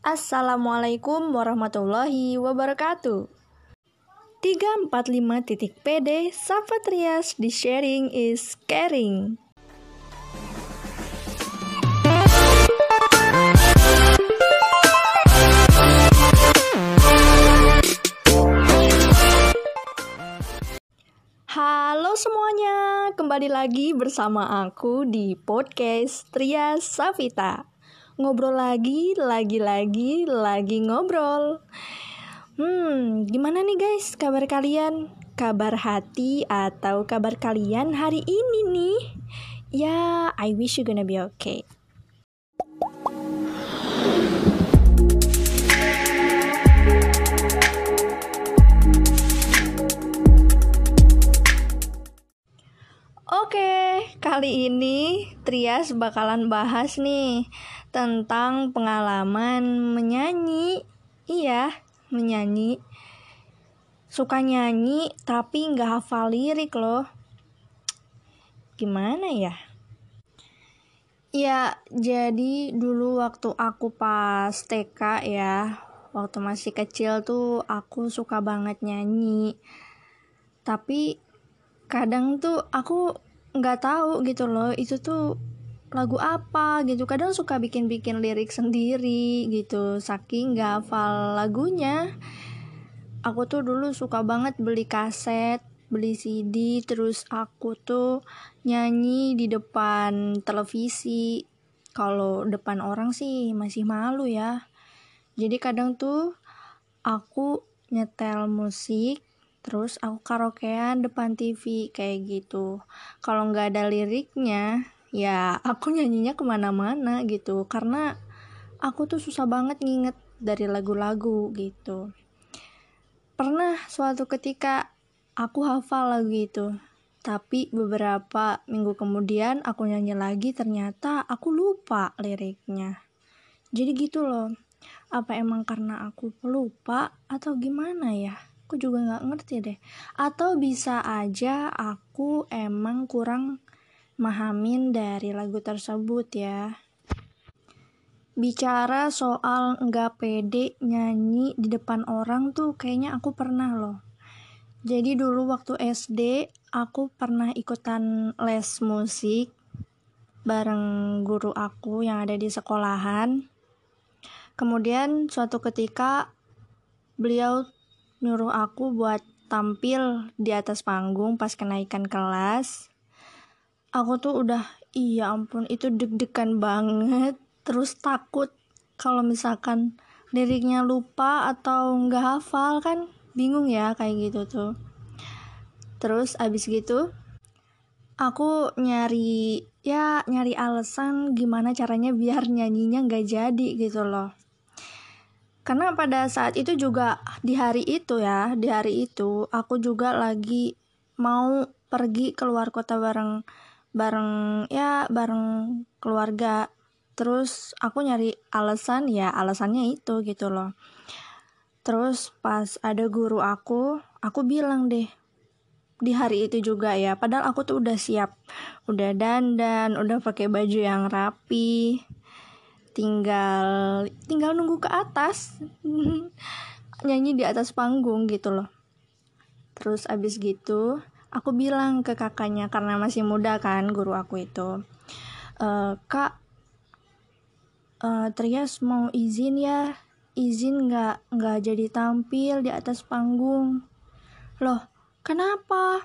Assalamualaikum warahmatullahi wabarakatuh. 345.pd Safatrias di sharing is caring. Halo semuanya, kembali lagi bersama aku di podcast Trias Safita ngobrol lagi, lagi-lagi, lagi ngobrol. Hmm, gimana nih guys kabar kalian? Kabar hati atau kabar kalian hari ini nih? Ya, I wish you gonna be okay. Oke, kali ini Trias bakalan bahas nih tentang pengalaman menyanyi. Iya, menyanyi. Suka nyanyi tapi nggak hafal lirik loh. Gimana ya? Ya, jadi dulu waktu aku pas TK ya, waktu masih kecil tuh aku suka banget nyanyi. Tapi kadang tuh aku nggak tahu gitu loh itu tuh lagu apa gitu. Kadang suka bikin-bikin lirik sendiri gitu saking nggak hafal lagunya. Aku tuh dulu suka banget beli kaset beli CD terus aku tuh nyanyi di depan televisi. Kalau depan orang sih masih malu ya. Jadi kadang tuh aku nyetel musik terus aku karaokean depan TV kayak gitu. Kalau nggak ada liriknya ya aku nyanyinya ke mana-mana gitu. Karena aku tuh susah banget nginget dari lagu-lagu gitu. Pernah suatu ketika aku hafal lagu itu tapi beberapa minggu kemudian aku nyanyi lagi ternyata aku lupa liriknya. Jadi gitu loh apa emang karena aku pelupa atau gimana ya aku juga nggak ngerti deh. Atau bisa aja aku emang kurang mahamin dari lagu tersebut ya. Bicara soal nggak pede nyanyi di depan orang tuh kayaknya aku pernah loh. Jadi dulu waktu SD aku pernah ikutan les musik bareng guru aku yang ada di sekolahan. Kemudian suatu ketika beliau nyuruh aku buat tampil di atas panggung pas kenaikan kelas. Aku tuh udah iya ampun itu deg-degan banget. Terus takut kalau misalkan liriknya lupa atau nggak hafal kan bingung ya kayak gitu tuh. Terus abis gitu aku nyari ya nyari alasan gimana caranya biar nyanyinya nggak jadi gitu loh karena pada saat itu juga di hari itu ya di hari itu aku juga lagi mau pergi keluar kota bareng bareng ya bareng keluarga. Terus aku nyari alasan ya alasannya itu gitu loh. Terus pas ada guru aku aku bilang deh di hari itu juga ya padahal aku tuh udah siap. Udah dandan udah pakai baju yang rapi tinggal tinggal nunggu ke atas. Nyanyi di atas panggung gitu loh. Terus abis gitu aku bilang ke kakaknya karena masih muda kan guru aku itu e, kak uh, Trias mau izin ya? Izin nggak nggak jadi tampil di atas panggung. Loh kenapa?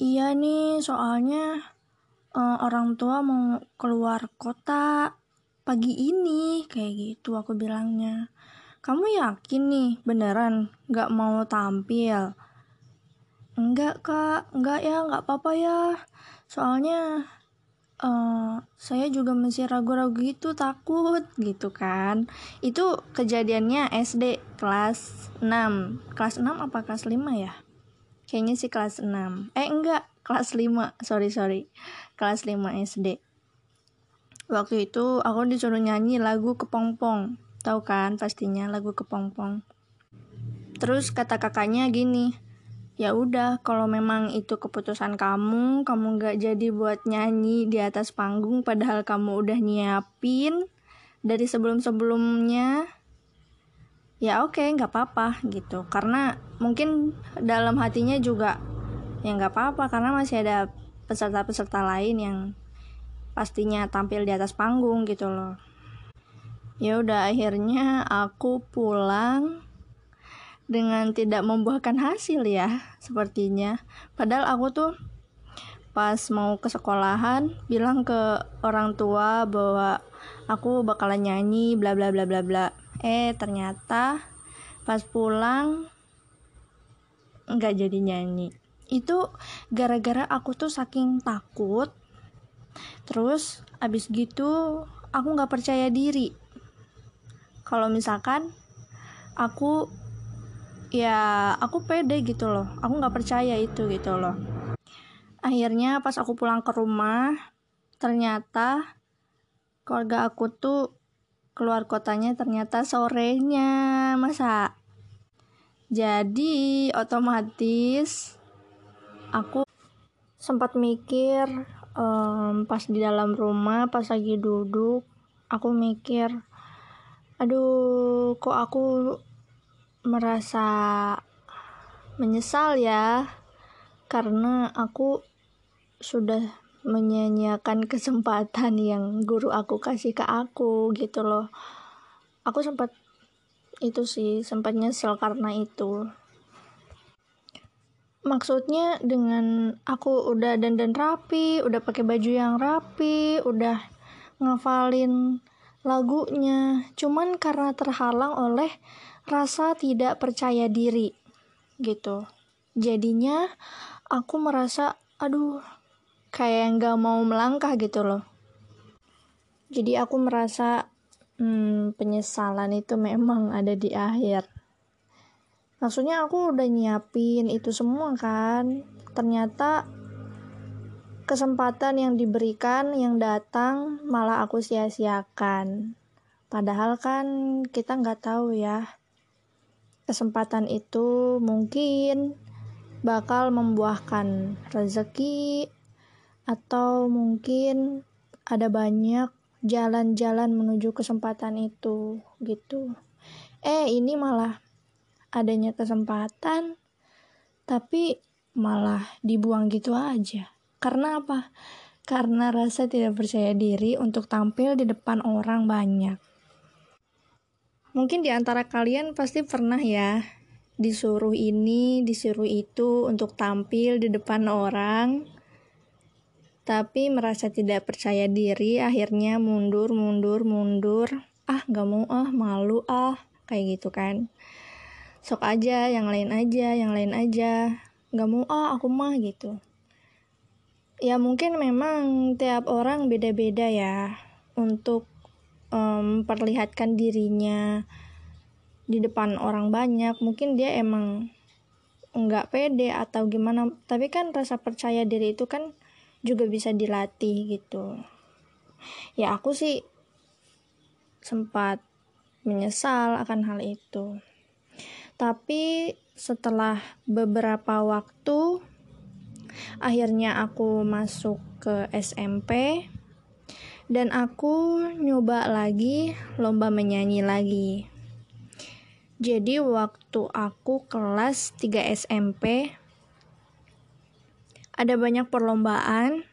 Iya nih soalnya uh, orang tua mau keluar kota pagi ini kayak gitu aku bilangnya. Kamu yakin nih beneran gak mau tampil? Enggak kak. Enggak ya enggak apa-apa ya. Soalnya uh, saya juga masih ragu-ragu gitu takut gitu kan. Itu kejadiannya SD kelas 6 kelas 6 apa kelas 5 ya? Kayaknya sih kelas 6 eh enggak kelas 5 sorry sorry. Kelas 5 SD waktu itu aku disuruh nyanyi lagu kepompong tahu kan pastinya lagu kepompong terus kata kakaknya gini ya udah kalau memang itu keputusan kamu kamu gak jadi buat nyanyi di atas panggung padahal kamu udah nyiapin dari sebelum-sebelumnya ya oke okay, nggak apa-apa gitu. Karena mungkin dalam hatinya juga ya nggak apa-apa karena masih ada peserta-peserta lain yang pastinya tampil di atas panggung gitu loh. Ya udah akhirnya aku pulang dengan tidak membuahkan hasil ya sepertinya. Padahal aku tuh pas mau ke sekolahan bilang ke orang tua bahwa aku bakalan nyanyi bla bla bla bla bla. Eh ternyata pas pulang nggak jadi nyanyi. Itu gara-gara aku tuh saking takut terus abis gitu aku nggak percaya diri. Kalau misalkan aku ya aku pede gitu loh. Aku nggak percaya itu gitu loh. Akhirnya pas aku pulang ke rumah ternyata keluarga aku tuh keluar kotanya ternyata sorenya masa jadi otomatis aku sempat mikir um, pas di dalam rumah pas lagi duduk aku mikir aduh kok aku merasa menyesal ya? Karena aku sudah menyanyiakan kesempatan yang guru aku kasih ke aku gitu loh. Aku sempat itu sih sempat nyesel karena itu maksudnya dengan aku udah dandan rapi udah pakai baju yang rapi udah ngafalin lagunya. Cuman karena terhalang oleh rasa tidak percaya diri gitu. Jadinya aku merasa aduh kayak nggak mau melangkah gitu loh. Jadi aku merasa hmm, penyesalan itu memang ada di akhir maksudnya aku udah nyiapin itu semua kan. Ternyata kesempatan yang diberikan yang datang malah aku sia-siakan. Padahal kan kita nggak tahu ya kesempatan itu mungkin bakal membuahkan rezeki atau mungkin ada banyak jalan-jalan menuju kesempatan itu gitu. Eh ini malah adanya kesempatan tapi malah dibuang gitu aja. Karena apa? Karena rasa tidak percaya diri untuk tampil di depan orang banyak. Mungkin di antara kalian pasti pernah ya disuruh ini disuruh itu untuk tampil di depan orang tapi merasa tidak percaya diri akhirnya mundur mundur mundur. Ah nggak mau ah malu ah kayak gitu kan sok aja yang lain aja yang lain aja. Nggak mau ah aku mah gitu. Ya mungkin memang tiap orang beda-beda ya untuk memperlihatkan um, dirinya di depan orang banyak. Mungkin dia emang nggak pede atau gimana. Tapi kan rasa percaya diri itu kan juga bisa dilatih gitu. Ya aku sih sempat menyesal akan hal itu tapi setelah beberapa waktu akhirnya aku masuk ke SMP dan aku nyoba lagi lomba menyanyi lagi jadi waktu aku kelas 3 SMP ada banyak perlombaan.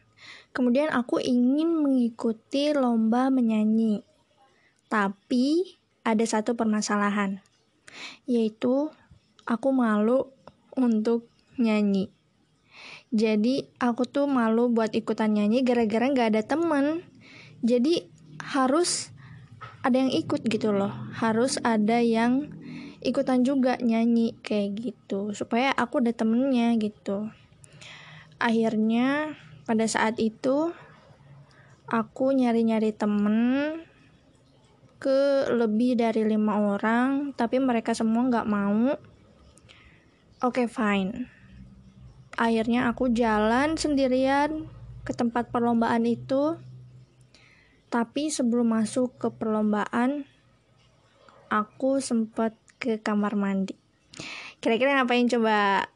Kemudian aku ingin mengikuti lomba menyanyi. Tapi ada satu permasalahan, yaitu aku malu untuk nyanyi. Jadi aku tuh malu buat ikutan nyanyi gara-gara gak ada temen. Jadi harus ada yang ikut gitu loh. Harus ada yang ikutan juga nyanyi kayak gitu supaya aku ada temennya gitu akhirnya pada saat itu aku nyari-nyari temen ke lebih dari lima orang tapi mereka semua nggak mau. Oke okay, fine. Akhirnya aku jalan sendirian ke tempat perlombaan itu. Tapi sebelum masuk ke perlombaan aku sempat ke kamar mandi. Kira-kira ngapain coba?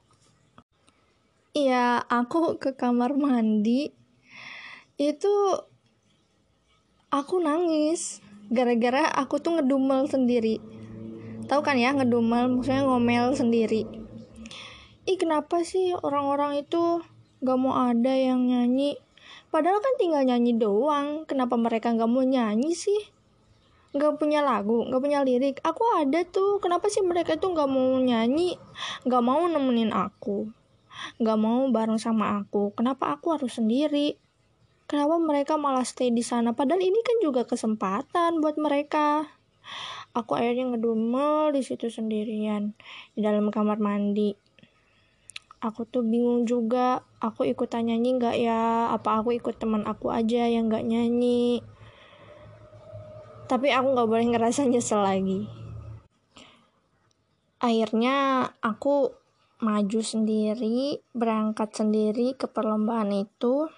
Iya, aku ke kamar mandi. Itu aku nangis gara-gara aku tuh ngedumel sendiri. Tahu kan ya ngedumel maksudnya ngomel sendiri. Ih kenapa sih orang-orang itu gak mau ada yang nyanyi? Padahal kan tinggal nyanyi doang kenapa mereka gak mau nyanyi sih? Gak punya lagu gak punya lirik. Aku ada tuh kenapa sih mereka tuh gak mau nyanyi? Gak mau nemenin aku. Gak mau bareng sama aku. Kenapa aku harus sendiri kenapa mereka malah stay di sana? Padahal ini kan juga kesempatan buat mereka. Aku akhirnya ngedumel di situ sendirian di dalam kamar mandi. Aku tuh bingung juga aku ikutan nyanyi nggak ya? Apa aku ikut teman aku aja yang nggak nyanyi? Tapi aku nggak boleh ngerasa nyesel lagi. Akhirnya aku maju sendiri berangkat sendiri ke perlombaan itu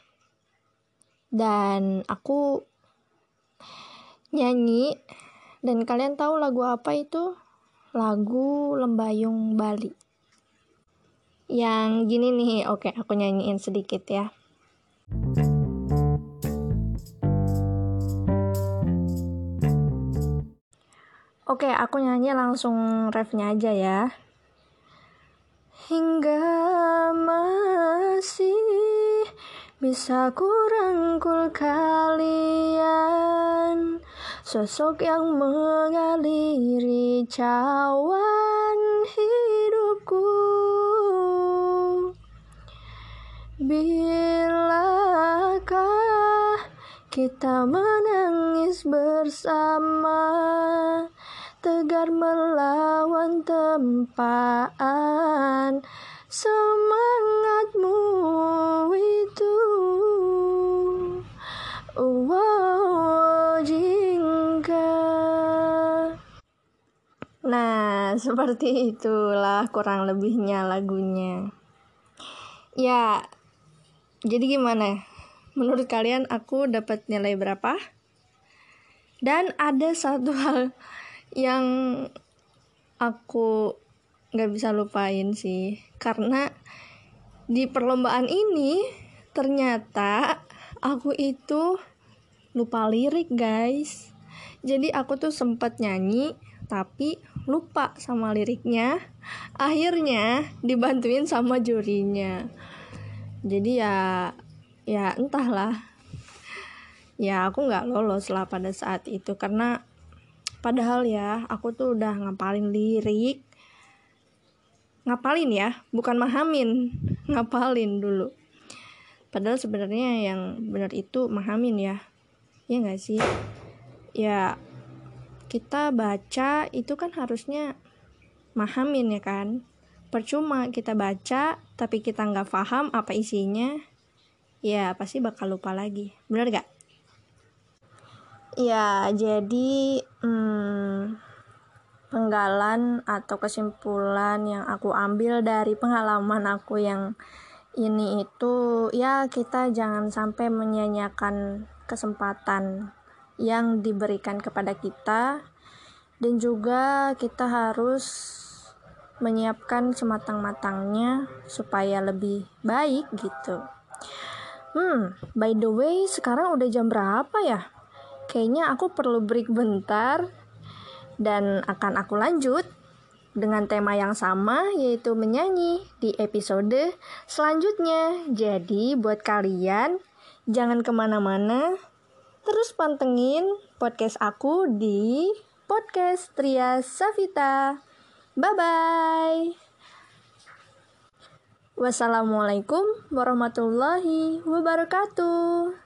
dan aku nyanyi dan kalian tahu lagu apa itu? Lagu Lembayung Bali. Yang gini nih, oke aku nyanyiin sedikit ya. Oke, aku nyanyi langsung refnya aja ya. Hingga masih bisa kurangkul kalian. Sosok yang mengaliri cawan hidupku. Bilakah kita menangis bersama? Tegar melawan tempaan Semangatmu itu Nah, seperti itulah kurang lebihnya lagunya. Ya, jadi gimana? Menurut kalian aku dapat nilai berapa? Dan ada satu hal yang aku nggak bisa lupain sih, karena di perlombaan ini ternyata aku itu lupa lirik guys. Jadi aku tuh sempat nyanyi tapi lupa sama liriknya. Akhirnya dibantuin sama jurinya. Jadi ya ya entahlah. Ya aku nggak lolos lah pada saat itu. Karena padahal ya aku tuh udah ngapalin lirik ngapalin ya bukan mahamin ngapalin dulu. Padahal sebenarnya yang benar itu mahamin ya. Ya nggak sih? Ya kita baca itu kan harusnya mahamin ya kan? Percuma kita baca tapi kita nggak paham apa isinya ya pasti bakal lupa lagi. Bener gak ya jadi hmm, penggalan atau kesimpulan yang aku ambil dari pengalaman aku yang ini itu ya kita jangan sampai menyanyiakan kesempatan yang diberikan kepada kita dan juga kita harus menyiapkan sematang-matangnya supaya lebih baik gitu. Hmm, by the way, sekarang udah jam berapa ya? Kayaknya aku perlu break bentar dan akan aku lanjut dengan tema yang sama yaitu menyanyi di episode selanjutnya. Jadi buat kalian jangan ke mana-mana, Terus pantengin podcast aku di podcast Tria Savita. Bye bye. Wassalamualaikum warahmatullahi wabarakatuh.